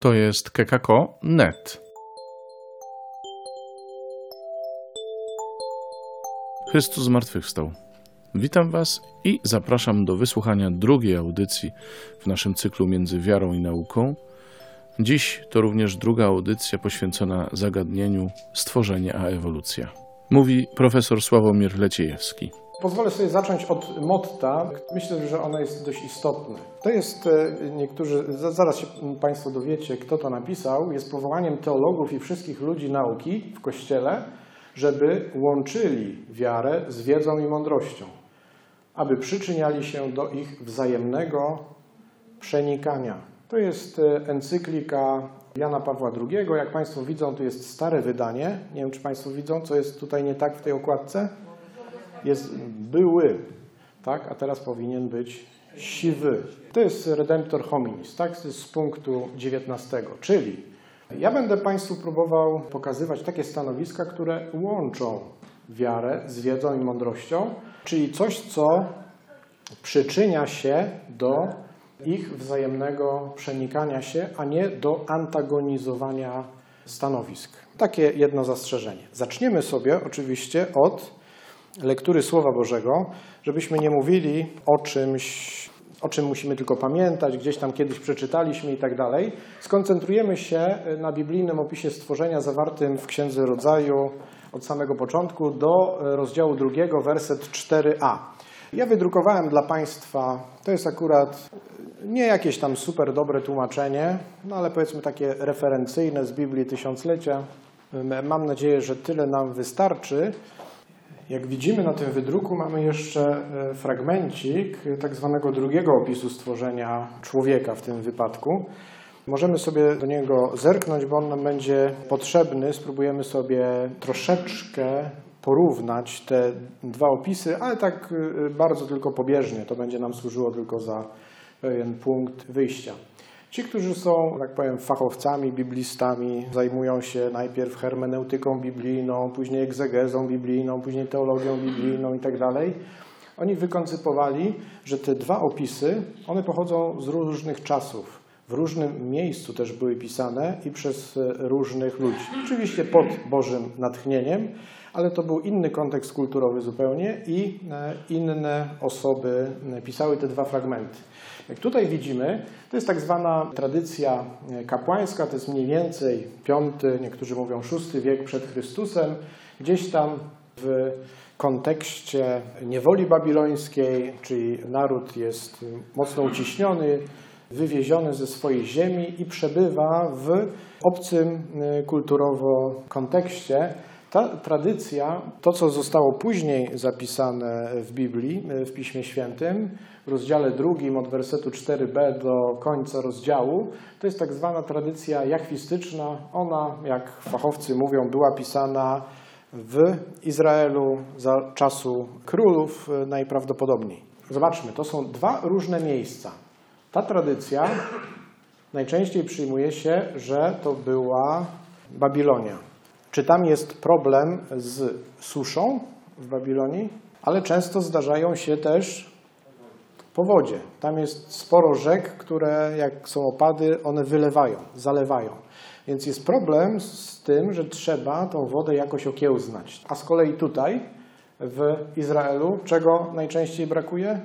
To jest kekako.net. Chrystus zmartwychwstał. Witam Was i zapraszam do wysłuchania drugiej audycji w naszym cyklu Między Wiarą i Nauką. Dziś to również druga audycja poświęcona zagadnieniu stworzenie a ewolucja. Mówi profesor Sławomir Leciejewski. Pozwolę sobie zacząć od motta. Myślę, że ono jest dość istotne. To jest, e, niektórzy, zaraz się Państwo dowiecie, kto to napisał, jest powołaniem teologów i wszystkich ludzi nauki w Kościele, żeby łączyli wiarę z wiedzą i mądrością, aby przyczyniali się do ich wzajemnego przenikania. To jest e, encyklika Jana Pawła II. Jak Państwo widzą, to jest stare wydanie. Nie wiem, czy Państwo widzą, co jest tutaj nie tak w tej okładce jest były, tak? a teraz powinien być siwy. To jest Redemptor hominis, tak? z punktu 19. Czyli ja będę Państwu próbował pokazywać takie stanowiska, które łączą wiarę z wiedzą i mądrością, czyli coś, co przyczynia się do ich wzajemnego przenikania się, a nie do antagonizowania stanowisk. Takie jedno zastrzeżenie. Zaczniemy sobie oczywiście od lektury Słowa Bożego, żebyśmy nie mówili o czymś, o czym musimy tylko pamiętać, gdzieś tam kiedyś przeczytaliśmy i tak dalej. Skoncentrujemy się na biblijnym opisie stworzenia zawartym w Księdze Rodzaju od samego początku do rozdziału drugiego, werset 4a. Ja wydrukowałem dla Państwa, to jest akurat nie jakieś tam super dobre tłumaczenie, no ale powiedzmy takie referencyjne z Biblii Tysiąclecia. Mam nadzieję, że tyle nam wystarczy. Jak widzimy na tym wydruku mamy jeszcze e, fragmencik tak zwanego drugiego opisu stworzenia człowieka w tym wypadku. Możemy sobie do niego zerknąć, bo on nam będzie potrzebny. Spróbujemy sobie troszeczkę porównać te dwa opisy, ale tak e, bardzo tylko pobieżnie. To będzie nam służyło tylko za pewien punkt wyjścia. Ci, którzy są, tak powiem, fachowcami, biblistami, zajmują się najpierw hermeneutyką biblijną, później egzegezą biblijną, później teologią biblijną itd. Tak Oni wykoncypowali, że te dwa opisy, one pochodzą z różnych czasów. W różnym miejscu też były pisane i przez różnych ludzi. Oczywiście pod Bożym natchnieniem, ale to był inny kontekst kulturowy zupełnie i e, inne osoby pisały te dwa fragmenty. Jak tutaj widzimy, to jest tak zwana tradycja kapłańska, to jest mniej więcej V, niektórzy mówią VI wiek przed Chrystusem, gdzieś tam w kontekście niewoli babilońskiej, czyli naród jest mocno uciśniony, wywieziony ze swojej ziemi i przebywa w obcym kulturowo kontekście. Ta tradycja, to co zostało później zapisane w Biblii, w Piśmie Świętym, w rozdziale drugim od wersetu 4b do końca rozdziału, to jest tak zwana tradycja jachwistyczna. Ona, jak fachowcy mówią, była pisana w Izraelu za czasu królów najprawdopodobniej. Zobaczmy, to są dwa różne miejsca. Ta tradycja najczęściej przyjmuje się, że to była Babilonia. Czy tam jest problem z suszą w Babilonii? Ale często zdarzają się też powodzie. Tam jest sporo rzek, które jak są opady, one wylewają, zalewają. Więc jest problem z tym, że trzeba tą wodę jakoś okiełznać. A z kolei tutaj w Izraelu czego najczęściej brakuje?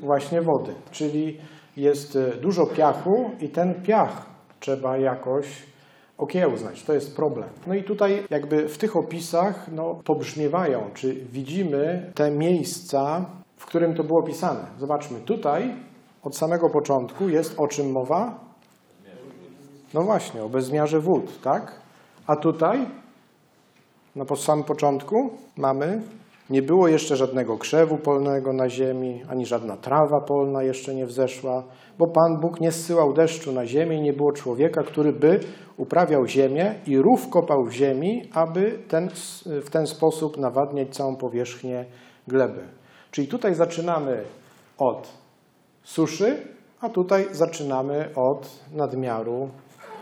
Właśnie wody. Czyli jest dużo piachu i ten piach trzeba jakoś okiełznać. To jest problem. No i tutaj jakby w tych opisach no, pobrzmiewają, czy widzimy te miejsca, w którym to było pisane. Zobaczmy, tutaj od samego początku jest o czym mowa? No właśnie, o bezmiarze wód, tak? A tutaj, no po samym początku mamy nie było jeszcze żadnego krzewu polnego na ziemi, ani żadna trawa polna jeszcze nie wzeszła, bo Pan Bóg nie zsyłał deszczu na ziemię i nie było człowieka, który by uprawiał ziemię i rów kopał w ziemi, aby ten, w ten sposób nawadniać całą powierzchnię gleby. Czyli tutaj zaczynamy od suszy, a tutaj zaczynamy od nadmiaru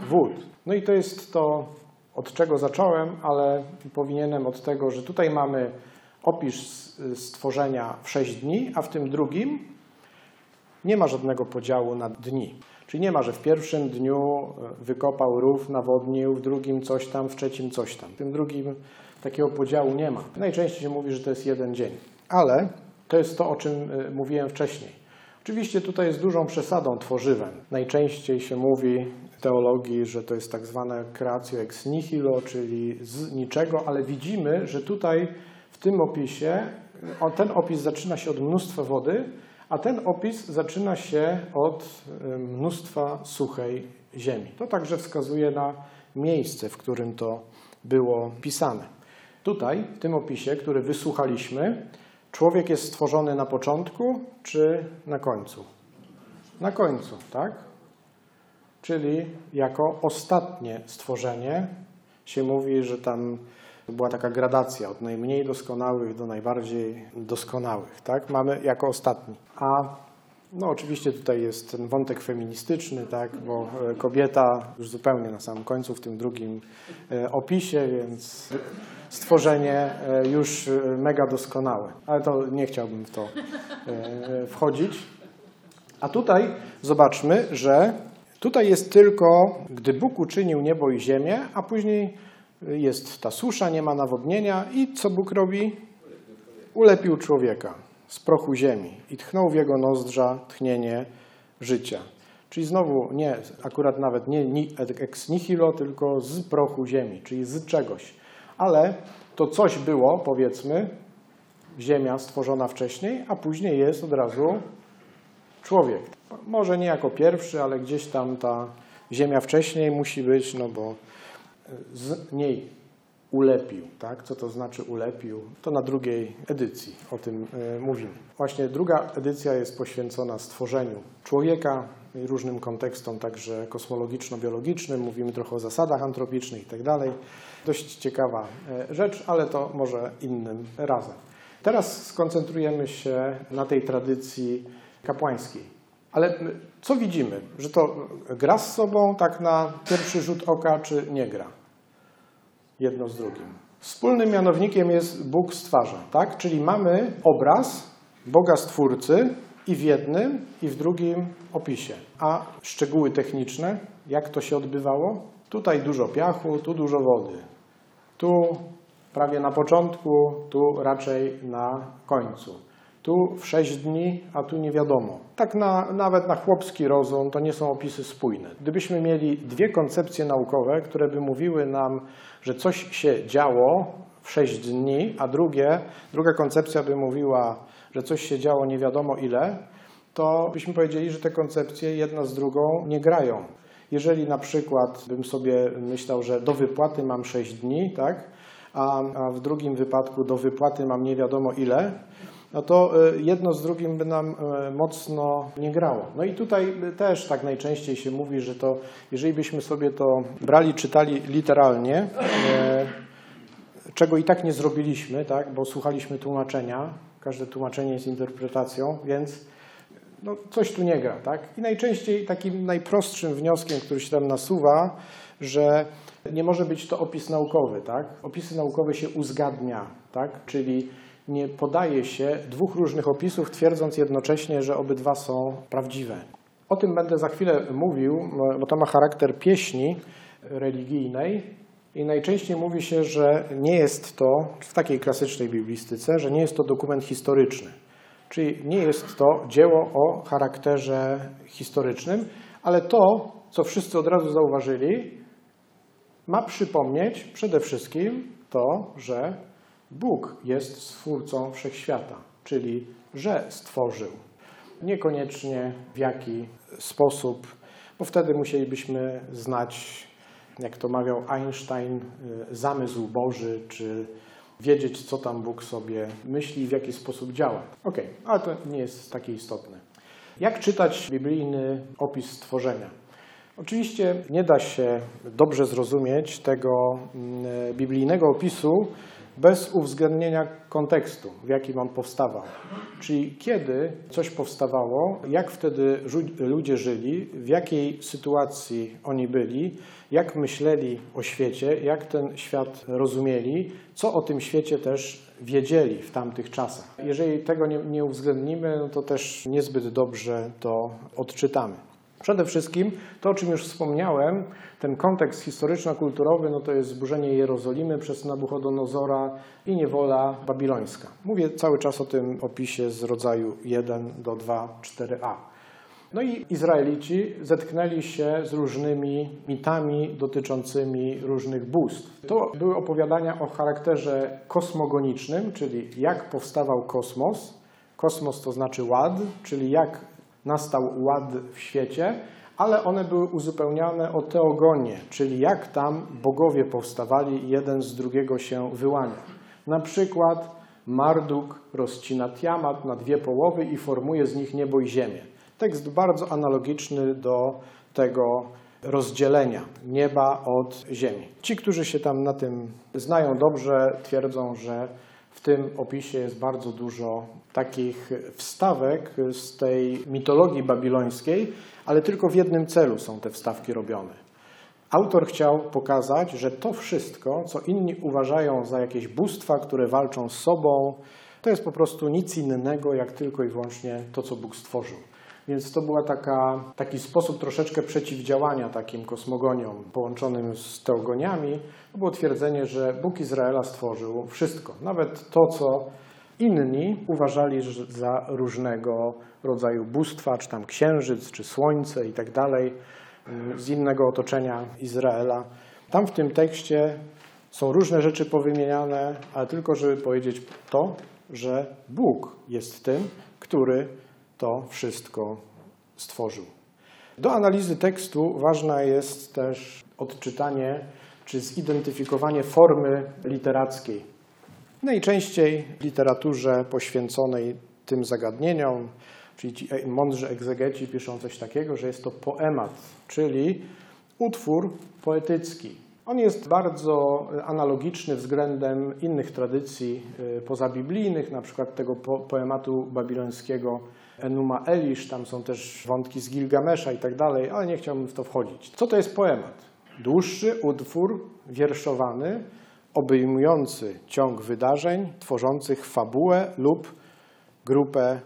wód. No i to jest to, od czego zacząłem, ale powinienem od tego, że tutaj mamy opis stworzenia w 6 dni, a w tym drugim nie ma żadnego podziału na dni. Czyli nie ma, że w pierwszym dniu e, wykopał rów, nawodnił, w drugim coś tam, w trzecim coś tam. W tym drugim takiego podziału nie ma. Najczęściej się mówi, że to jest jeden dzień. Ale to jest to, o czym e, mówiłem wcześniej. Oczywiście tutaj jest dużą przesadą tworzywem. Najczęściej się mówi w teologii, że to jest tak zwane creatio ex nihilo, czyli z niczego, ale widzimy, że tutaj w tym opisie, o, ten opis zaczyna się od mnóstwa wody, a ten opis zaczyna się od y, mnóstwa suchej ziemi. To także wskazuje na miejsce, w którym to było pisane. Tutaj, w tym opisie, który wysłuchaliśmy, człowiek jest stworzony na początku czy na końcu? Na końcu, tak? Czyli jako ostatnie stworzenie się mówi, że tam była taka gradacja od najmniej doskonałych do najbardziej doskonałych, tak? Mamy jako ostatni. A no oczywiście tutaj jest ten wątek feministyczny, tak? Bo e, kobieta już zupełnie na samym końcu w tym drugim e, opisie, więc stworzenie e, już mega doskonałe. Ale to nie chciałbym w to wchodzić. A tutaj zobaczmy, że tutaj jest tylko, gdy Bóg uczynił niebo i ziemię, a później jest ta susza, nie ma nawodnienia i co Bóg robi? Ulepił człowieka z prochu ziemi i tchnął w jego nozdrza tchnienie życia. Czyli znowu nie, akurat nawet nie ex nihilo, tylko z prochu ziemi, czyli z czegoś. Ale to coś było, powiedzmy, ziemia stworzona wcześniej, a później jest od razu człowiek. Może nie jako pierwszy, ale gdzieś tam ta ziemia wcześniej musi być, no bo z niej ulepił. Tak? Co to znaczy ulepił? To na drugiej edycji o tym e, mówimy. Właśnie druga edycja jest poświęcona stworzeniu człowieka różnym kontekstom, także kosmologiczno-biologicznym. Mówimy trochę o zasadach antropicznych i tak dalej. Dość ciekawa e, rzecz, ale to może innym razem. Teraz skoncentrujemy się na tej tradycji kapłańskiej. Ale co widzimy? Że to gra z sobą tak na pierwszy rzut oka, czy nie gra? Jedno z drugim. Wspólnym mianownikiem jest Bóg stwarza, tak? Czyli mamy obraz Boga Stwórcy i w jednym, i w drugim opisie. A szczegóły techniczne, jak to się odbywało? Tutaj dużo piachu, tu dużo wody. Tu prawie na początku, tu raczej na końcu. Tu w sześć dni, a tu nie wiadomo. Tak na, nawet na chłopski rozum to nie są opisy spójne. Gdybyśmy mieli dwie koncepcje naukowe, które by mówiły nam, że coś się działo w sześć dni, a drugie, druga koncepcja by mówiła, że coś się działo nie wiadomo ile, to byśmy powiedzieli, że te koncepcje jedna z drugą nie grają. Jeżeli na przykład bym sobie myślał, że do wypłaty mam 6 dni, tak, a, a w drugim wypadku do wypłaty mam nie wiadomo ile, no to y, jedno z drugim by nam y, mocno nie grało. No i tutaj też tak najczęściej się mówi, że to jeżeli byśmy sobie to brali, czytali literalnie, czego i tak nie zrobiliśmy, tak, bo słuchaliśmy tłumaczenia, każde tłumaczenie jest interpretacją, więc no, coś tu nie gra. Tak? I najczęściej takim najprostszym wnioskiem, który się tam nasuwa, że nie może być to opis naukowy. Tak? Opisy naukowe się uzgadnia, tak? czyli nie podaje się dwóch różnych opisów, twierdząc jednocześnie, że obydwa są prawdziwe. O tym będę za chwilę mówił, bo to ma charakter pieśni religijnej i najczęściej mówi się, że nie jest to, w takiej klasycznej biblistyce, że nie jest to dokument historyczny. Czyli nie jest to dzieło o charakterze historycznym, ale to, co wszyscy od razu zauważyli, ma przypomnieć przede wszystkim to, że Bóg jest stwórcą wszechświata, czyli że stworzył. Niekoniecznie w jaki sposób, bo wtedy musielibyśmy znać, jak to mawiał Einstein, y, zamysł Boży, czy wiedzieć, co tam Bóg sobie myśli i w jaki sposób działa. Ok, ale to nie jest takie istotne. Jak czytać biblijny opis stworzenia? Oczywiście nie da się dobrze zrozumieć tego mm, biblijnego opisu bez uwzględnienia kontekstu, w jakim on powstawał. Czyli kiedy coś powstawało, jak wtedy ludzie żyli, w jakiej sytuacji oni byli, jak myśleli o świecie, jak ten świat rozumieli, co o tym świecie też wiedzieli w tamtych czasach. Jeżeli tego nie, nie uwzględnimy, no to też niezbyt dobrze to odczytamy. Przede wszystkim to, o czym już wspomniałem, ten kontekst historyczno-kulturowy, no to jest zburzenie Jerozolimy przez Nabuchodonozora i niewola babilońska. Mówię cały czas o tym opisie z rodzaju 1 do 2, 4a. No i Izraelici zetknęli się z różnymi mitami dotyczącymi różnych bóstw. To były opowiadania o charakterze kosmogonicznym, czyli jak powstawał kosmos. Kosmos to znaczy ład, czyli jak nastał ład w świecie, ale one były uzupełniane o teogonię, czyli jak tam bogowie powstawali jeden z drugiego się wyłania. Na przykład Marduk rozcina Tiamat na dwie połowy i formuje z nich niebo i ziemię. Tekst bardzo analogiczny do tego rozdzielenia nieba od ziemi. Ci, którzy się tam na tym znają dobrze, twierdzą, że w tym opisie jest bardzo dużo takich wstawek z tej mitologii babilońskiej, ale tylko w jednym celu są te wstawki robione. Autor chciał pokazać, że to wszystko, co inni uważają za jakieś bóstwa, które walczą z sobą, to jest po prostu nic innego, jak tylko i wyłącznie to, co Bóg stworzył. Więc to był taki sposób troszeczkę przeciwdziałania takim kosmogoniom połączonym z teogoniami. To było twierdzenie, że Bóg Izraela stworzył wszystko, nawet to, co inni uważali za różnego rodzaju bóstwa, czy tam księżyc, czy słońce i tak dalej, mm, z innego otoczenia Izraela. Tam w tym tekście są różne rzeczy powymieniane, ale tylko żeby powiedzieć to, że Bóg jest tym, który to wszystko stworzył. Do analizy tekstu ważne jest też odczytanie czy zidentyfikowanie formy literackiej. Najczęściej w literaturze poświęconej tym zagadnieniom, czyli ci mądrzy egzegeci piszą coś takiego, że jest to poemat, czyli utwór poetycki. On jest bardzo analogiczny względem innych tradycji y, pozabiblijnych, na przykład tego poematu babilońskiego Enuma Elish, tam są też wątki z Gilgamesza i tak dalej, ale nie chciałbym w to wchodzić. Co to jest poemat? Dłuższy utwór wierszowany, obejmujący ciąg wydarzeń, tworzących fabułę lub grupę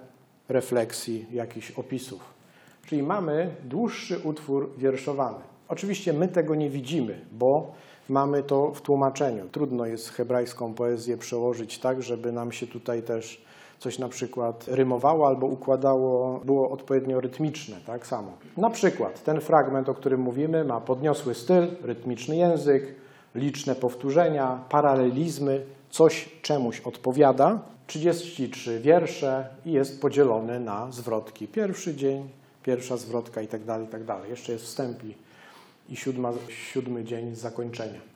refleksji, jakichś opisów. Czyli mamy dłuższy utwór wierszowany. Oczywiście my tego nie widzimy, bo mamy to w tłumaczeniu. Trudno jest hebrajską poezję przełożyć tak, żeby nam się tutaj też coś na przykład rymowało albo układało, było odpowiednio rytmiczne, tak samo. Na przykład ten fragment, o którym mówimy, ma podniosły styl, rytmiczny język, liczne powtórzenia, paralelizmy, coś czemuś odpowiada. 33 wiersze i jest podzielony na zwrotki. Pierwszy dzień, pierwsza zwrotka i tak dalej, i tak dalej. Jeszcze jest wstęp i, siódma, siódmy dzień zakończenia.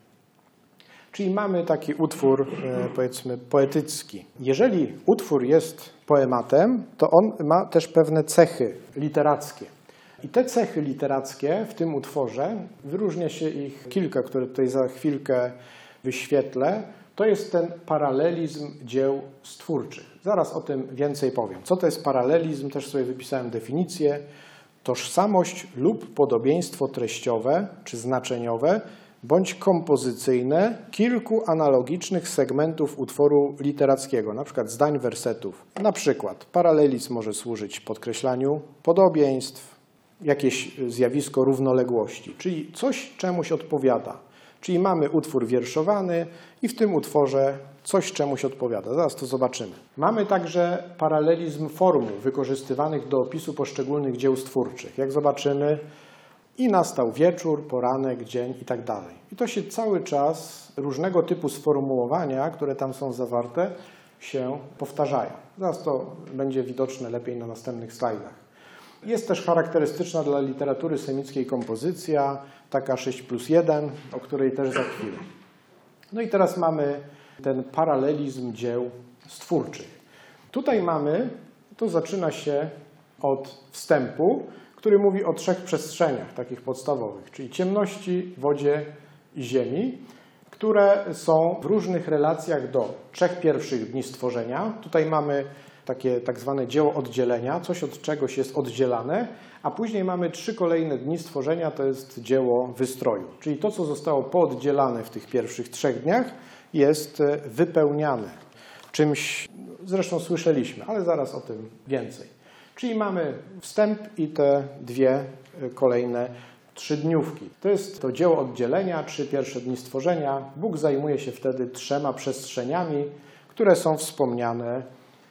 Czyli mamy taki utwór, e, powiedzmy, poetycki. Jeżeli utwór jest poematem, to on ma też pewne cechy literackie. I te cechy literackie w tym utworze, wyróżnia się ich kilka, które tutaj za chwilkę wyświetlę, to jest ten paralelizm dzieł stwórczych. Zaraz o tym więcej powiem. Co to jest paralelizm? Też sobie wypisałem definicję. Tożsamość lub podobieństwo treściowe czy znaczeniowe bądź kompozycyjne kilku analogicznych segmentów utworu literackiego, przykład zdań wersetów. Na przykład paralelizm może służyć podkreślaniu podobieństw, jakieś zjawisko równoległości, czyli coś czemuś odpowiada. Czyli mamy utwór wierszowany i w tym utworze coś czemuś odpowiada. Zaraz to zobaczymy. Mamy także paralelizm formuł wykorzystywanych do opisu poszczególnych dzieł stwórczych. Jak zobaczymy, i nastał wieczór, poranek, dzień i tak dalej. I to się cały czas, różnego typu sformułowania, które tam są zawarte, się powtarzają. Zaraz to będzie widoczne lepiej na następnych slajdach. Jest też charakterystyczna dla literatury semickiej kompozycja, taka 6 plus 1, o której też za chwilę. No i teraz mamy ten paralelizm dzieł stwórczych. Tutaj mamy, to zaczyna się od wstępu, który mówi o trzech przestrzeniach takich podstawowych, czyli ciemności, wodzie i ziemi, które są w różnych relacjach do trzech pierwszych dni stworzenia. Tutaj mamy takie tak zwane dzieło oddzielenia, coś od czegoś jest oddzielane, a później mamy trzy kolejne dni stworzenia, to jest dzieło wystroju. Czyli to, co zostało pooddzielane w tych pierwszych trzech dniach, jest wypełniane czymś, zresztą słyszeliśmy, ale zaraz o tym więcej. Czyli mamy wstęp i te dwie e, kolejne trzy dniówki. To jest to dzieło oddzielenia, trzy pierwsze dni stworzenia. Bóg zajmuje się wtedy trzema przestrzeniami, które są wspomniane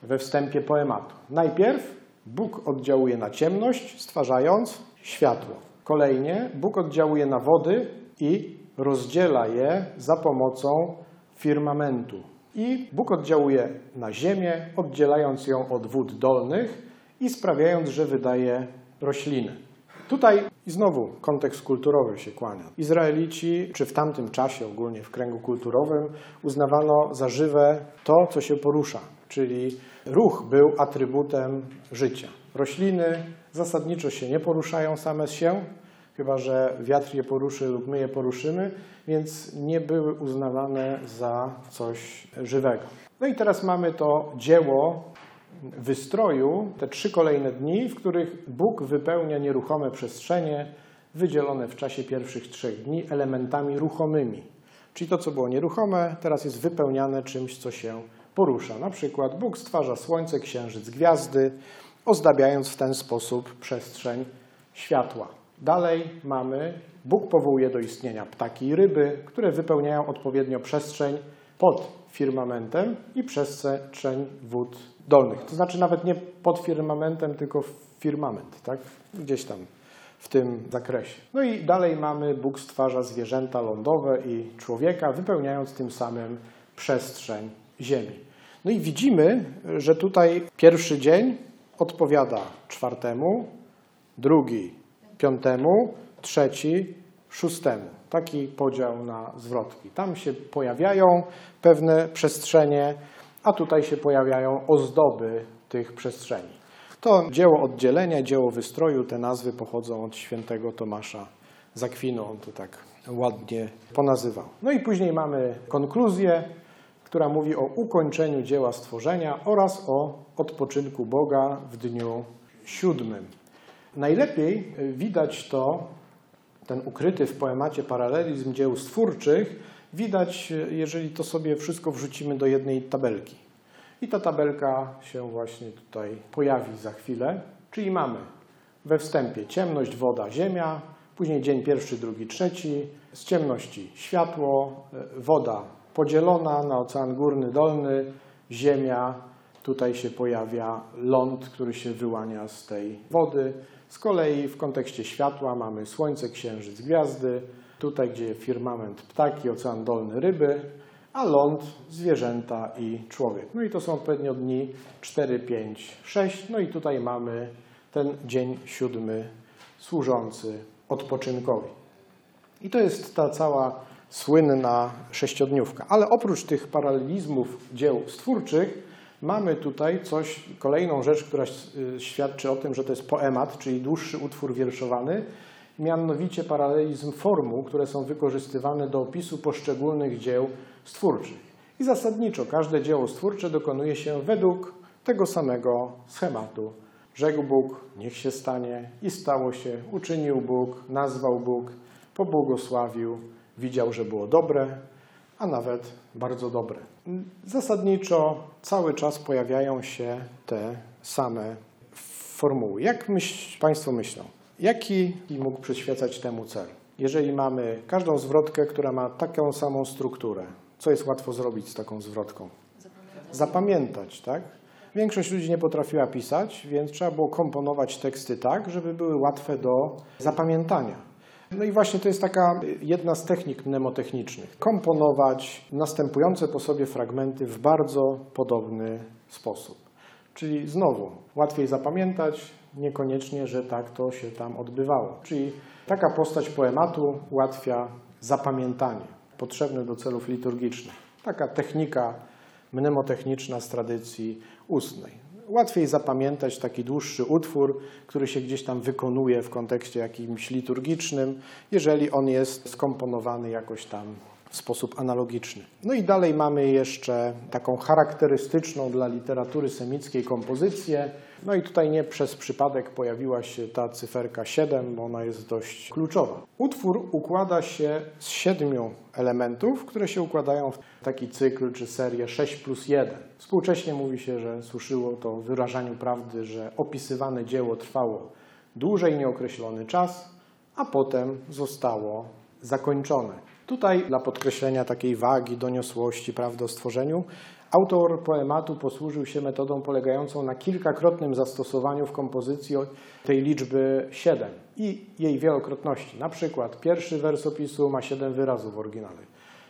we wstępie poematu. Najpierw Bóg oddziałuje na ciemność, stwarzając światło. Kolejnie Bóg oddziałuje na wody i rozdziela je za pomocą firmamentu. I Bóg oddziałuje na ziemię, oddzielając ją od wód dolnych i sprawiając, że wydaje rośliny. Tutaj i znowu kontekst kulturowy się kłania. Izraelici, czy w tamtym czasie ogólnie w kręgu kulturowym, uznawano za żywe to, co się porusza, czyli ruch był atrybutem życia. Rośliny zasadniczo się nie poruszają same z się, chyba że wiatr je poruszy lub my je poruszymy, więc nie były uznawane za coś żywego. No i teraz mamy to dzieło wystroju, te trzy kolejne dni, w których Bóg wypełnia nieruchome przestrzenie wydzielone w czasie pierwszych trzech dni elementami ruchomymi. Czyli to, co było nieruchome, teraz jest wypełniane czymś, co się porusza. Na przykład Bóg stwarza słońce, księżyc, gwiazdy, ozdabiając w ten sposób przestrzeń światła. Dalej mamy, Bóg powołuje do istnienia ptaki i ryby, które wypełniają odpowiednio przestrzeń pod firmamentem i przestrzeń wód dolnych. To znaczy nawet nie pod firmamentem, tylko firmament, tak? Gdzieś tam w tym zakresie. No i dalej mamy, Bóg stwarza zwierzęta lądowe i człowieka, wypełniając tym samym przestrzeń ziemi. No i widzimy, że tutaj pierwszy dzień odpowiada czwartemu, drugi piątemu, trzeci szóstemu. Taki podział na zwrotki. Tam się pojawiają pewne przestrzenie, a tutaj się pojawiają ozdoby tych przestrzeni. To dzieło oddzielenia, dzieło wystroju, te nazwy pochodzą od świętego Tomasza Zakwinu, on to tak ładnie ponazywał. No i później mamy konkluzję, która mówi o ukończeniu dzieła stworzenia oraz o odpoczynku Boga w dniu siódmym. Najlepiej widać to, ten ukryty w poemacie paralelizm dzieł stwórczych, widać, jeżeli to sobie wszystko wrzucimy do jednej tabelki. I ta tabelka się właśnie tutaj pojawi za chwilę. Czyli mamy we wstępie ciemność, woda, ziemia, później dzień pierwszy, drugi, trzeci, z ciemności światło, woda podzielona na ocean górny, dolny, ziemia, tutaj się pojawia ląd, który się wyłania z tej wody. Z kolei w kontekście światła mamy słońce, księżyc, gwiazdy, tutaj gdzie firmament ptaki, ocean dolny ryby, a ląd zwierzęta i człowiek. No i to są odpowiednio dni 4, 5, 6. No i tutaj mamy ten dzień siódmy służący odpoczynkowi. I to jest ta cała słynna sześciodniówka. Ale oprócz tych paralelizmów dzieł stwórczych, mamy tutaj coś, kolejną rzecz, która świadczy o tym, że to jest poemat, czyli dłuższy utwór wierszowany, mianowicie paralelizm formuł, które są wykorzystywane do opisu poszczególnych dzieł stwórczych. I zasadniczo każde dzieło stwórcze dokonuje się według tego samego schematu. Rzekł Bóg, niech się stanie i stało się, uczynił Bóg, nazwał Bóg, pobłogosławił, widział, że było dobre, a nawet bardzo dobre. Zasadniczo cały czas pojawiają się te same formuły. Jak myśl, Państwo myślą? Jaki mógł przyświecać temu cel? Jeżeli mamy każdą zwrotkę, która ma taką samą strukturę, co jest łatwo zrobić z taką zwrotką? Zapamiętać, Zapamiętać tak? Większość ludzi nie potrafiła pisać, więc trzeba było komponować teksty tak, żeby były łatwe do zapamiętania. No i właśnie to jest taka jedna z technik mnemotechnicznych. Komponować następujące po sobie fragmenty w bardzo podobny sposób. Czyli znowu, łatwiej zapamiętać, niekoniecznie, że tak to się tam odbywało. Czyli taka postać poematu ułatwia zapamiętanie, potrzebne do celów liturgicznych. Taka technika mnemotechniczna z tradycji ustnej łatwiej zapamiętać taki dłuższy utwór, który się gdzieś tam wykonuje w kontekście jakimś liturgicznym, jeżeli on jest skomponowany jakoś tam w sposób analogiczny. No i dalej mamy jeszcze taką charakterystyczną dla literatury semickiej kompozycję. No i tutaj nie przez przypadek pojawiła się ta cyferka 7, bo ona jest dość kluczowa. Utwór układa się z siedmiu elementów, które się układają w taki cykl czy serię 6 plus 1. Współcześnie mówi się, że służyło to wyrażaniu prawdy, że opisywane dzieło trwało dłużej nieokreślony czas, a potem zostało zakończone. Tutaj dla podkreślenia takiej wagi, doniosłości prawdy o stworzeniu, autor poematu posłużył się metodą polegającą na kilkakrotnym zastosowaniu w kompozycji tej liczby 7 i jej wielokrotności. Na przykład pierwszy wers opisu ma 7 wyrazów w oryginale.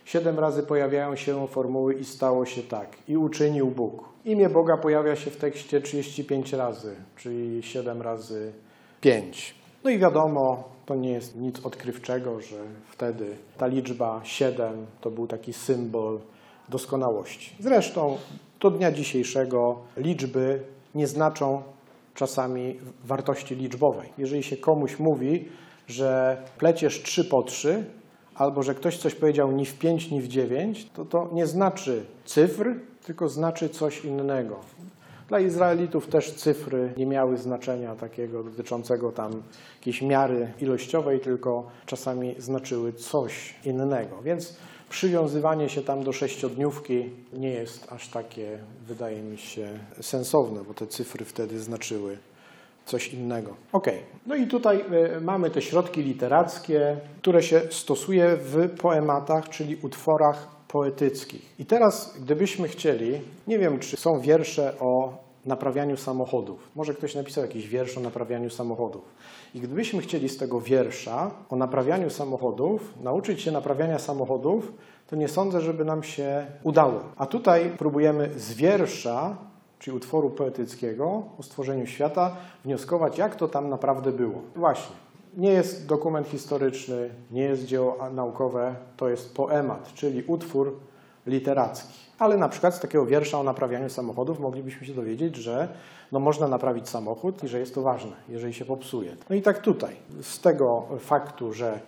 Siedem razy pojawiają się formuły i stało się tak, i uczynił Bóg. Imię Boga pojawia się w tekście 35 razy, czyli 7 razy 5. No i wiadomo, to nie jest nic odkrywczego, że wtedy ta liczba 7 to był taki symbol doskonałości. Zresztą do dnia dzisiejszego liczby nie znaczą czasami wartości liczbowej. Jeżeli się komuś mówi, że pleciesz 3 po 3, albo że ktoś coś powiedział ni w 5, ni w 9, to to nie znaczy cyfr, tylko znaczy coś innego. Dla Izraelitów też cyfry nie miały znaczenia takiego dotyczącego tam jakiejś miary ilościowej, tylko czasami znaczyły coś innego. Więc przywiązywanie się tam do sześciodniówki nie jest aż takie, wydaje mi się, sensowne, bo te cyfry wtedy znaczyły coś innego. Ok, no i tutaj y, mamy te środki literackie, które się stosuje w poematach, czyli utworach poetyckich. I teraz, gdybyśmy chcieli, nie wiem, czy są wiersze o naprawianiu samochodów. Może ktoś napisał jakiś wiersz o naprawianiu samochodów. I gdybyśmy chcieli z tego wiersza o naprawianiu samochodów nauczyć się naprawiania samochodów, to nie sądzę, żeby nam się udało. A tutaj próbujemy z wiersza czyli utworu poetyckiego o stworzeniu świata, wnioskować, jak to tam naprawdę było. Właśnie, nie jest dokument historyczny, nie jest dzieło naukowe, to jest poemat, czyli utwór literacki. Ale na przykład z takiego wiersza o naprawianiu samochodów moglibyśmy się dowiedzieć, że no można naprawić samochód i że jest to ważne, jeżeli się popsuje. No i tak tutaj, z tego faktu, że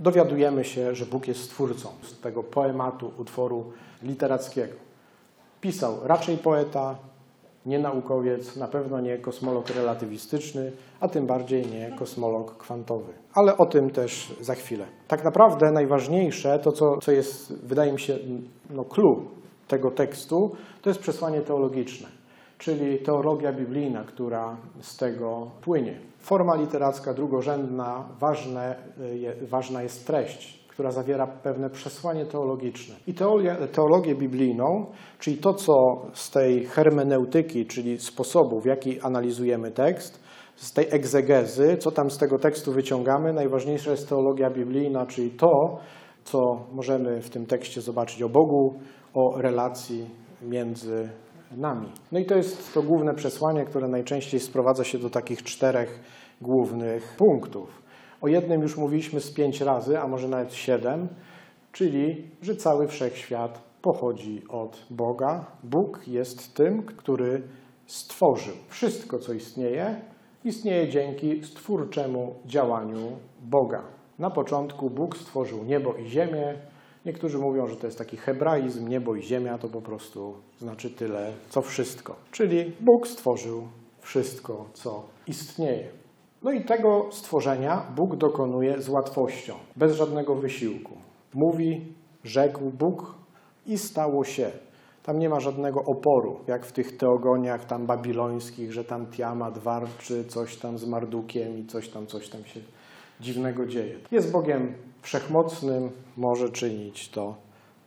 dowiadujemy się, że Bóg jest stwórcą, z tego poematu, utworu literackiego. Pisał raczej poeta, nie naukowiec, na pewno nie kosmolog relatywistyczny, a tym bardziej nie kosmolog kwantowy. Ale o tym też za chwilę. Tak naprawdę najważniejsze, to co, co jest, wydaje mi się, no, clue tego tekstu, to jest przesłanie teologiczne, czyli teologia biblijna, która z tego płynie. Forma literacka drugorzędna, ważne, ważna jest treść która zawiera pewne przesłanie teologiczne. I teologię, teologię biblijną, czyli to, co z tej hermeneutyki, czyli sposobu, w jaki analizujemy tekst, z tej egzegezy, co tam z tego tekstu wyciągamy, najważniejsza jest teologia biblijna, czyli to, co możemy w tym tekście zobaczyć o Bogu, o relacji między nami. No i to jest to główne przesłanie, które najczęściej sprowadza się do takich czterech głównych punktów. O jednym już mówiliśmy z pięć razy, a może nawet siedem, czyli, że cały wszechświat pochodzi od Boga. Bóg jest tym, który stworzył. Wszystko, co istnieje, istnieje dzięki stwórczemu działaniu Boga. Na początku Bóg stworzył niebo i ziemię. Niektórzy mówią, że to jest taki hebraizm, niebo i ziemia to po prostu znaczy tyle, co wszystko. Czyli Bóg stworzył wszystko, co istnieje. No i tego stworzenia Bóg dokonuje z łatwością, bez żadnego wysiłku. Mówi, rzekł Bóg i stało się. Tam nie ma żadnego oporu, jak w tych teogoniach tam babilońskich, że tam Tiamat warczy coś tam z Mardukiem i coś tam, coś tam się dziwnego dzieje. Jest Bogiem wszechmocnym, może czynić to,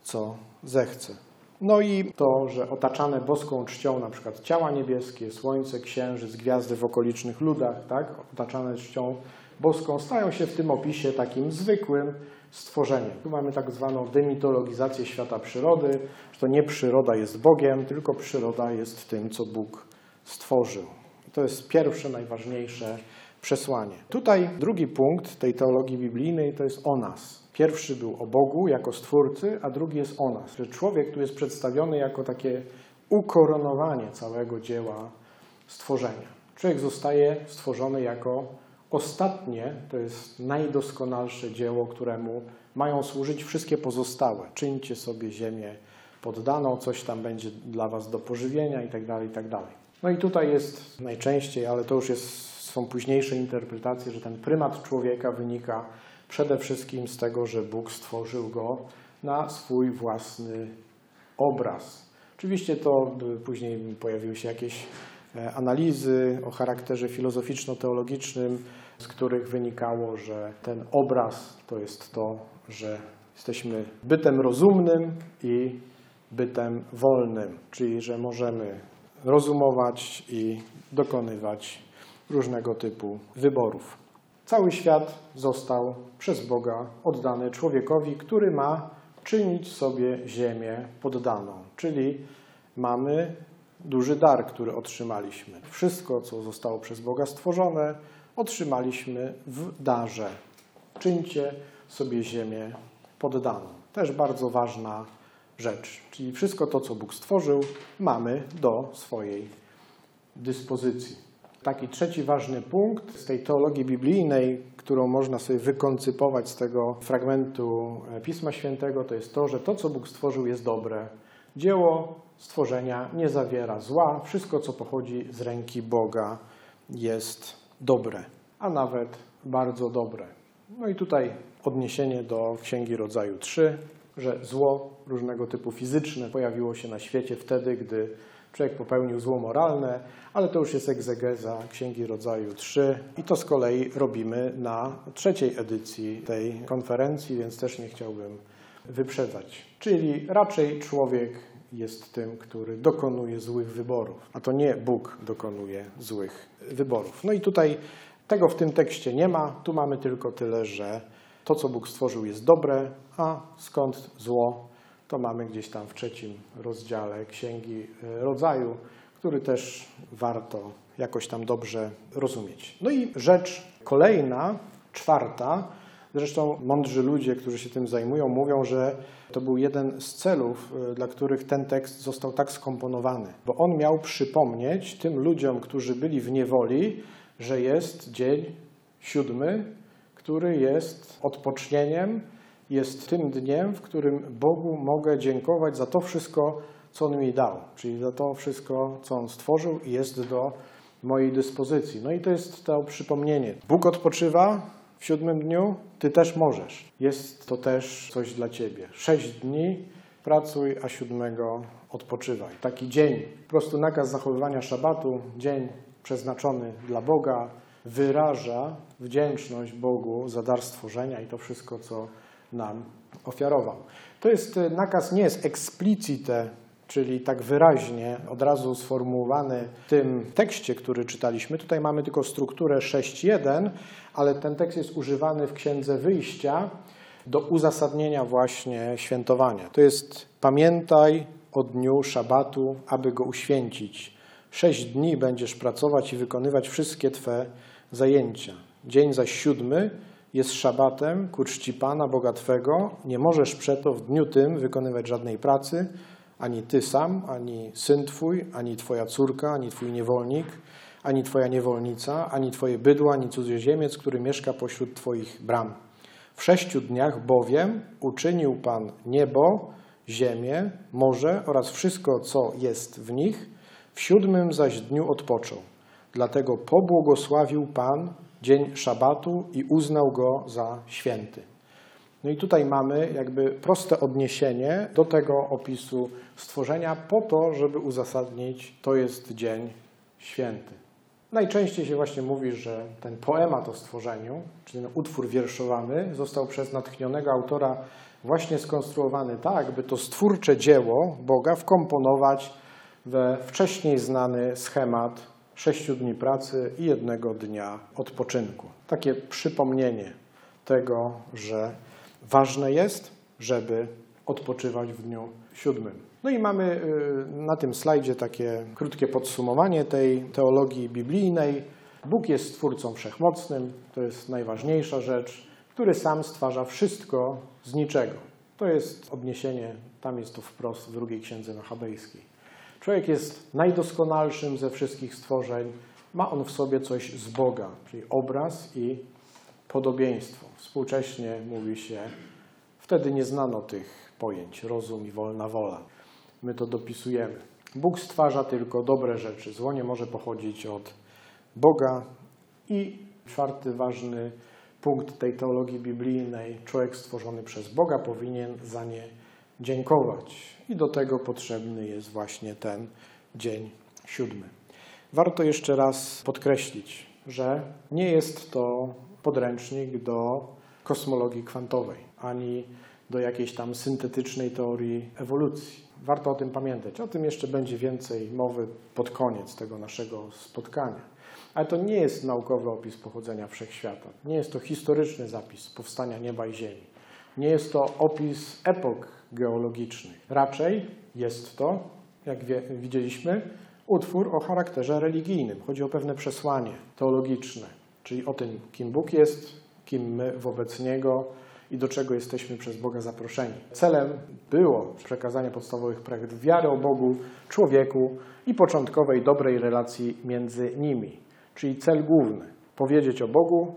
co zechce. No i to, że otaczane boską czcią na przykład ciała niebieskie, słońce, księżyc, gwiazdy w okolicznych ludach, tak, otaczane czcią boską, stają się w tym opisie takim zwykłym stworzeniem. Tu mamy tak zwaną demitologizację świata przyrody, że to nie przyroda jest Bogiem, tylko przyroda jest tym, co Bóg stworzył. I to jest pierwsze, najważniejsze przesłanie. Tutaj drugi punkt tej teologii biblijnej to jest o nas. Pierwszy był o Bogu jako Stwórcy, a drugi jest o nas. Że człowiek tu jest przedstawiony jako takie ukoronowanie całego dzieła stworzenia. Człowiek zostaje stworzony jako ostatnie, to jest najdoskonalsze dzieło, któremu mają służyć wszystkie pozostałe. Czyńcie sobie ziemię poddaną, coś tam będzie dla was do pożywienia itd., tak itd. Tak no i tutaj jest najczęściej, ale to już jest, są późniejsze interpretacje, że ten prymat człowieka wynika Przede wszystkim z tego, że Bóg stworzył go na swój własny obraz. Oczywiście to później pojawiły się jakieś e, analizy o charakterze filozoficzno-teologicznym, z których wynikało, że ten obraz to jest to, że jesteśmy bytem rozumnym i bytem wolnym, czyli że możemy rozumować i dokonywać różnego typu wyborów. Cały świat został przez Boga oddany człowiekowi, który ma czynić sobie ziemię poddaną, czyli mamy duży dar, który otrzymaliśmy. Wszystko, co zostało przez Boga stworzone, otrzymaliśmy w darze. Czyńcie sobie ziemię poddaną. Też bardzo ważna rzecz. Czyli wszystko to, co Bóg stworzył, mamy do swojej dyspozycji. Taki trzeci ważny punkt z tej teologii biblijnej, którą można sobie wykoncypować z tego fragmentu Pisma Świętego, to jest to, że to, co Bóg stworzył, jest dobre. Dzieło stworzenia nie zawiera zła. Wszystko, co pochodzi z ręki Boga, jest dobre, a nawet bardzo dobre. No i tutaj odniesienie do Księgi Rodzaju 3, że zło różnego typu fizyczne pojawiło się na świecie wtedy, gdy człowiek popełnił zło moralne, ale to już jest egzegeza Księgi Rodzaju 3 i to z kolei robimy na trzeciej edycji tej konferencji, więc też nie chciałbym wyprzedzać. Czyli raczej człowiek jest tym, który dokonuje złych wyborów, a to nie Bóg dokonuje złych wyborów. No i tutaj tego w tym tekście nie ma, tu mamy tylko tyle, że to, co Bóg stworzył, jest dobre, a skąd zło, to mamy gdzieś tam w trzecim rozdziale Księgi e, Rodzaju, który też warto jakoś tam dobrze rozumieć. No i rzecz kolejna, czwarta, zresztą mądrzy ludzie, którzy się tym zajmują, mówią, że to był jeden z celów, e, dla których ten tekst został tak skomponowany, bo on miał przypomnieć tym ludziom, którzy byli w niewoli, że jest dzień siódmy, który jest odpocznieniem, jest tym dniem, w którym Bogu mogę dziękować za to wszystko, co On mi dał, czyli za to wszystko, co On stworzył i jest do mojej dyspozycji. No i to jest to przypomnienie. Bóg odpoczywa w siódmym dniu, Ty też możesz. Jest to też coś dla Ciebie. Sześć dni pracuj, a siódmego odpoczywaj. Taki dzień, po prostu nakaz zachowywania szabatu, dzień przeznaczony dla Boga, wyraża wdzięczność Bogu za dar stworzenia i to wszystko, co nam ofiarował. To jest e, nakaz nie jest explicite, czyli tak wyraźnie od razu sformułowany w tym tekście, który czytaliśmy. Tutaj mamy tylko strukturę 6.1, ale ten tekst jest używany w Księdze Wyjścia do uzasadnienia właśnie świętowania. To jest pamiętaj o dniu szabatu, aby go uświęcić. Sześć dni będziesz pracować i wykonywać wszystkie Twe zajęcia. Dzień zaś siódmy jest szabatem ku czci Pana, Boga Twego. Nie możesz przeto w dniu tym wykonywać żadnej pracy, ani Ty sam, ani Syn Twój, ani Twoja córka, ani Twój niewolnik, ani Twoja niewolnica, ani Twoje bydło, ani cudzoziemiec, który mieszka pośród Twoich bram. W sześciu dniach bowiem uczynił Pan niebo, ziemię, morze oraz wszystko, co jest w nich, w siódmym zaś dniu odpoczął. Dlatego pobłogosławił Pan dzień szabatu i uznał go za święty. No i tutaj mamy jakby proste odniesienie do tego opisu stworzenia po to, żeby uzasadnić, to jest dzień święty. Najczęściej się właśnie mówi, że ten poemat o stworzeniu, czyli ten utwór wierszowany, został przez natchnionego autora właśnie skonstruowany tak, by to stwórcze dzieło Boga wkomponować we wcześniej znany schemat sześciu dni pracy i jednego dnia odpoczynku. Takie przypomnienie tego, że ważne jest, żeby odpoczywać w dniu siódmym. No i mamy y, na tym slajdzie takie krótkie podsumowanie tej teologii biblijnej. Bóg jest Stwórcą Wszechmocnym, to jest najważniejsza rzecz, który sam stwarza wszystko z niczego. To jest odniesienie, tam jest to wprost w drugiej księdze machabejskiej. Człowiek jest najdoskonalszym ze wszystkich stworzeń. Ma on w sobie coś z Boga, czyli obraz i podobieństwo. Współcześnie mówi się, wtedy nie znano tych pojęć rozum i wolna wola. My to dopisujemy. Bóg stwarza tylko dobre rzeczy. Zło nie może pochodzić od Boga. I czwarty ważny punkt tej teologii biblijnej: człowiek stworzony przez Boga powinien za nie dziękować. I do tego potrzebny jest właśnie ten dzień siódmy. Warto jeszcze raz podkreślić, że nie jest to podręcznik do kosmologii kwantowej ani do jakiejś tam syntetycznej teorii ewolucji. Warto o tym pamiętać. O tym jeszcze będzie więcej mowy pod koniec tego naszego spotkania. Ale to nie jest naukowy opis pochodzenia wszechświata. Nie jest to historyczny zapis powstania nieba i ziemi. Nie jest to opis epok geologicznych. Raczej jest to, jak wie, widzieliśmy, utwór o charakterze religijnym. Chodzi o pewne przesłanie teologiczne, czyli o tym, kim Bóg jest, kim my wobec Niego i do czego jesteśmy przez Boga zaproszeni. Celem było przekazanie podstawowych praw wiary o Bogu, człowieku i początkowej dobrej relacji między nimi. Czyli cel główny powiedzieć o Bogu,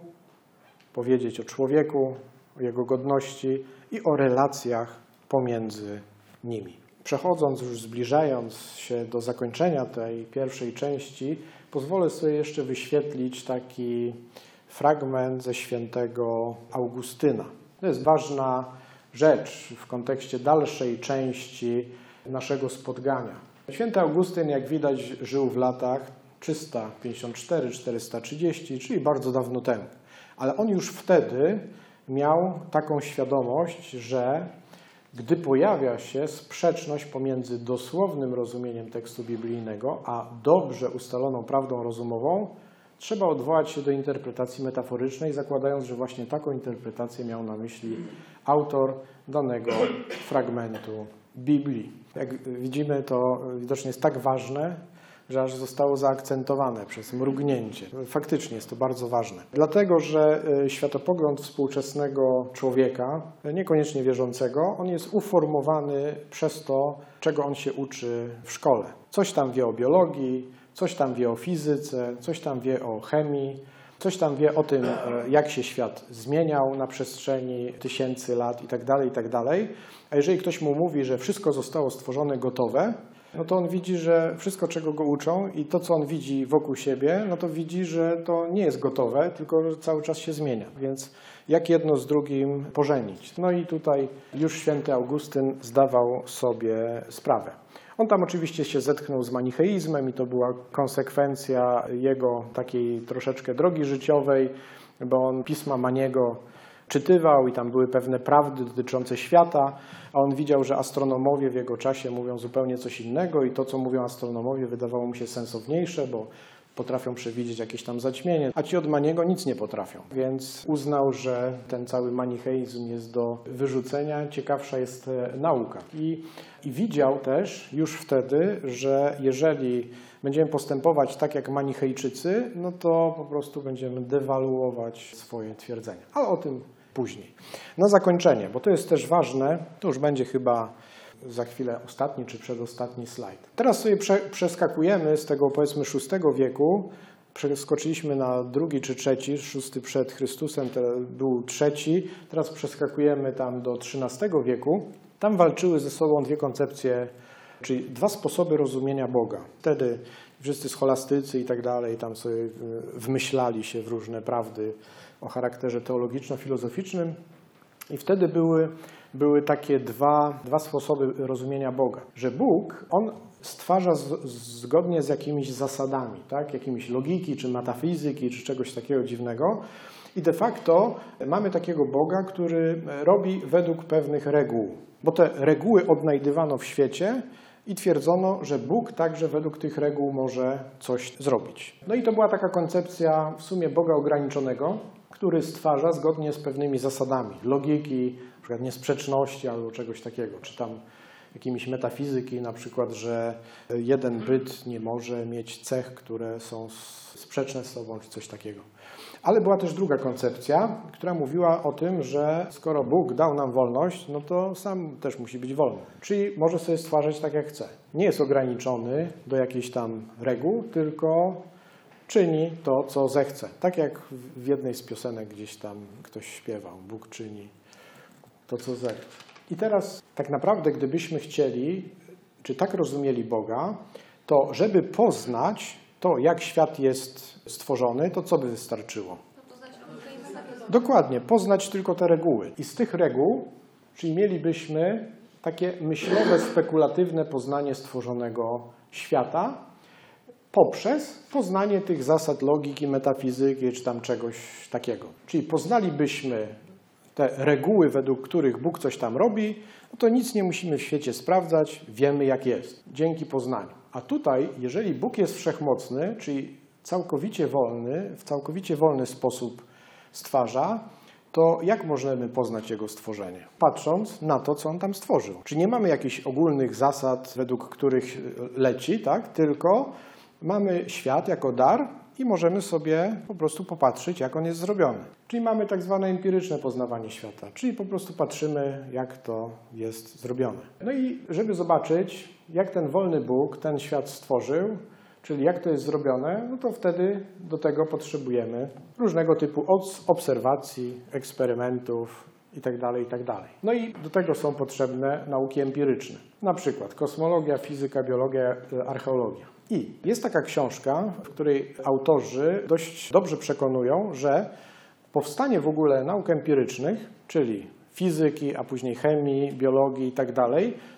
powiedzieć o człowieku, o jego godności i o relacjach pomiędzy nimi. Przechodząc, już zbliżając się do zakończenia tej pierwszej części, pozwolę sobie jeszcze wyświetlić taki fragment ze świętego Augustyna. To jest ważna rzecz w kontekście dalszej części naszego spotkania. Święty Augustyn, jak widać, żył w latach 354-430, czyli bardzo dawno temu. Ale on już wtedy miał taką świadomość, że gdy pojawia się sprzeczność pomiędzy dosłownym rozumieniem tekstu biblijnego a dobrze ustaloną prawdą rozumową, trzeba odwołać się do interpretacji metaforycznej, zakładając, że właśnie taką interpretację miał na myśli autor danego fragmentu Biblii. Jak widzimy, to widocznie jest tak ważne, że aż zostało zaakcentowane przez mrugnięcie. Faktycznie jest to bardzo ważne. Dlatego, że e, światopogląd współczesnego człowieka, niekoniecznie wierzącego, on jest uformowany przez to, czego on się uczy w szkole. Coś tam wie o biologii, coś tam wie o fizyce, coś tam wie o chemii, coś tam wie o tym, e, jak się świat zmieniał na przestrzeni tysięcy lat itd., tak itd. Tak A jeżeli ktoś mu mówi, że wszystko zostało stworzone gotowe, no to on widzi, że wszystko, czego go uczą i to, co on widzi wokół siebie, no to widzi, że to nie jest gotowe, tylko cały czas się zmienia. Więc jak jedno z drugim pożenić? No i tutaj już święty Augustyn zdawał sobie sprawę. On tam oczywiście się zetknął z manicheizmem i to była konsekwencja jego takiej troszeczkę drogi życiowej, bo on pisma Maniego czytywał i tam były pewne prawdy dotyczące świata, a on widział, że astronomowie w jego czasie mówią zupełnie coś innego i to, co mówią astronomowie, wydawało mu się sensowniejsze, bo potrafią przewidzieć jakieś tam zaćmienie, a ci od Maniego nic nie potrafią. Więc uznał, że ten cały manicheizm jest do wyrzucenia, ciekawsza jest e, nauka. I, I widział też już wtedy, że jeżeli będziemy postępować tak jak manichejczycy, no to po prostu będziemy dewaluować swoje twierdzenia. Ale o tym później. Na zakończenie, bo to jest też ważne, to już będzie chyba za chwilę ostatni czy przedostatni slajd. Teraz sobie prze, przeskakujemy z tego powiedzmy VI wieku, przeskoczyliśmy na drugi czy trzeci, szósty przed Chrystusem, był trzeci, teraz przeskakujemy tam do XIII wieku. Tam walczyły ze sobą dwie koncepcje, czyli dwa sposoby rozumienia Boga. Wtedy wszyscy scholastycy i tak dalej tam sobie e, wmyślali się w różne prawdy o charakterze teologiczno-filozoficznym i wtedy były, były takie dwa, dwa sposoby rozumienia Boga. Że Bóg, On stwarza z, zgodnie z jakimiś zasadami, tak? jakimiś logiki, czy metafizyki, czy czegoś takiego dziwnego. I de facto mamy takiego Boga, który robi według pewnych reguł. Bo te reguły odnajdywano w świecie i twierdzono, że Bóg także według tych reguł może coś zrobić. No i to była taka koncepcja w sumie Boga ograniczonego, który stwarza zgodnie z pewnymi zasadami logiki, na przykład niesprzeczności albo czegoś takiego, czy tam jakimiś metafizyki, na przykład, że jeden byt nie może mieć cech, które są sprzeczne z sobą, czy coś takiego. Ale była też druga koncepcja, która mówiła o tym, że skoro Bóg dał nam wolność, no to sam też musi być wolny. Czyli może sobie stwarzać tak, jak chce. Nie jest ograniczony do jakichś tam reguł, tylko czyni to, co zechce. Tak jak w jednej z piosenek gdzieś tam ktoś śpiewał, Bóg czyni to, co zechce. I teraz tak naprawdę, gdybyśmy chcieli, czy tak rozumieli Boga, to żeby poznać to, jak świat jest stworzony, to co by wystarczyło? Dokładnie, poznać tylko te reguły. I z tych reguł, czyli mielibyśmy takie myślowe, spekulatywne poznanie stworzonego świata, poprzez poznanie tych zasad logiki, metafizyki czy tam czegoś takiego. Czyli poznalibyśmy te reguły, według których Bóg coś tam robi, no to nic nie musimy w świecie sprawdzać, wiemy jak jest, dzięki poznaniu. A tutaj, jeżeli Bóg jest wszechmocny, czyli całkowicie wolny, w całkowicie wolny sposób stwarza, to jak możemy poznać Jego stworzenie? Patrząc na to, co On tam stworzył. Czy nie mamy jakichś ogólnych zasad, według których leci, tak? tylko mamy świat jako dar i możemy sobie po prostu popatrzeć, jak on jest zrobiony. Czyli mamy tak zwane empiryczne poznawanie świata, czyli po prostu patrzymy, jak to jest zrobione. No i żeby zobaczyć, jak ten wolny Bóg ten świat stworzył, czyli jak to jest zrobione, no to wtedy do tego potrzebujemy różnego typu obserwacji, eksperymentów itd., itd. No i do tego są potrzebne nauki empiryczne, na przykład kosmologia, fizyka, biologia, archeologia. I jest taka książka, w której autorzy dość dobrze przekonują, że powstanie w ogóle nauk empirycznych, czyli fizyki, a później chemii, biologii i tak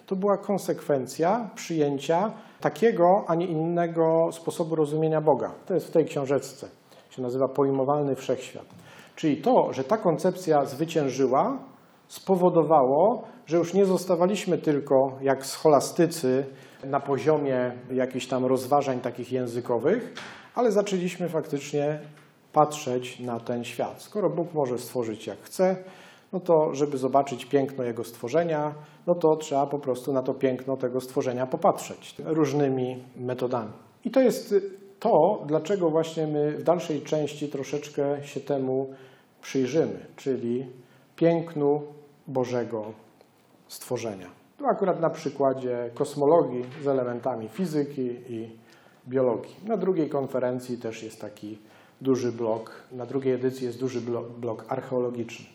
to była konsekwencja przyjęcia takiego, a nie innego sposobu rozumienia Boga. To jest w tej książeczce. Się nazywa Pojmowalny Wszechświat. Czyli to, że ta koncepcja zwyciężyła, spowodowało, że już nie zostawaliśmy tylko jak scholastycy na poziomie jakichś tam rozważań takich językowych, ale zaczęliśmy faktycznie patrzeć na ten świat. Skoro Bóg może stworzyć jak chce, no to żeby zobaczyć piękno Jego stworzenia, no to trzeba po prostu na to piękno tego stworzenia popatrzeć różnymi metodami. I to jest to, dlaczego właśnie my w dalszej części troszeczkę się temu przyjrzymy, czyli pięknu Bożego stworzenia. Tu akurat na przykładzie kosmologii z elementami fizyki i biologii. Na drugiej konferencji też jest taki duży blok, na drugiej edycji jest duży blok, blok archeologiczny.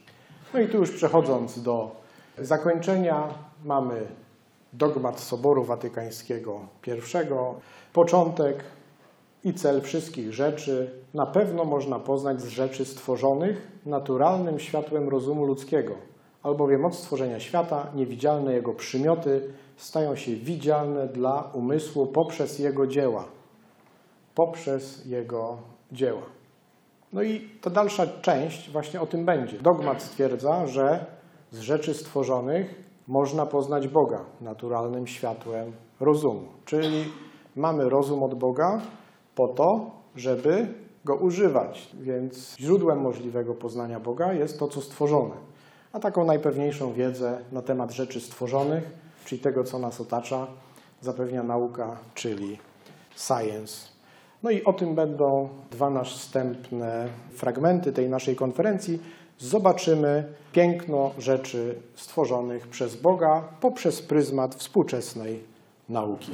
No i tu już przechodząc do zakończenia, mamy dogmat Soboru Watykańskiego I, początek i cel wszystkich rzeczy na pewno można poznać z rzeczy stworzonych naturalnym światłem rozumu ludzkiego, albowiem od stworzenia świata niewidzialne jego przymioty stają się widzialne dla umysłu poprzez jego dzieła. Poprzez jego dzieła. No i ta dalsza część właśnie o tym będzie. Dogmat stwierdza, że z rzeczy stworzonych można poznać Boga naturalnym światłem rozumu. Czyli mamy rozum od Boga po to, żeby go używać. Więc źródłem możliwego poznania Boga jest to, co stworzone. A taką najpewniejszą wiedzę na temat rzeczy stworzonych, czyli tego, co nas otacza, zapewnia nauka, czyli science. No i o tym będą dwa następne fragmenty tej naszej konferencji. Zobaczymy piękno rzeczy stworzonych przez Boga poprzez pryzmat współczesnej nauki.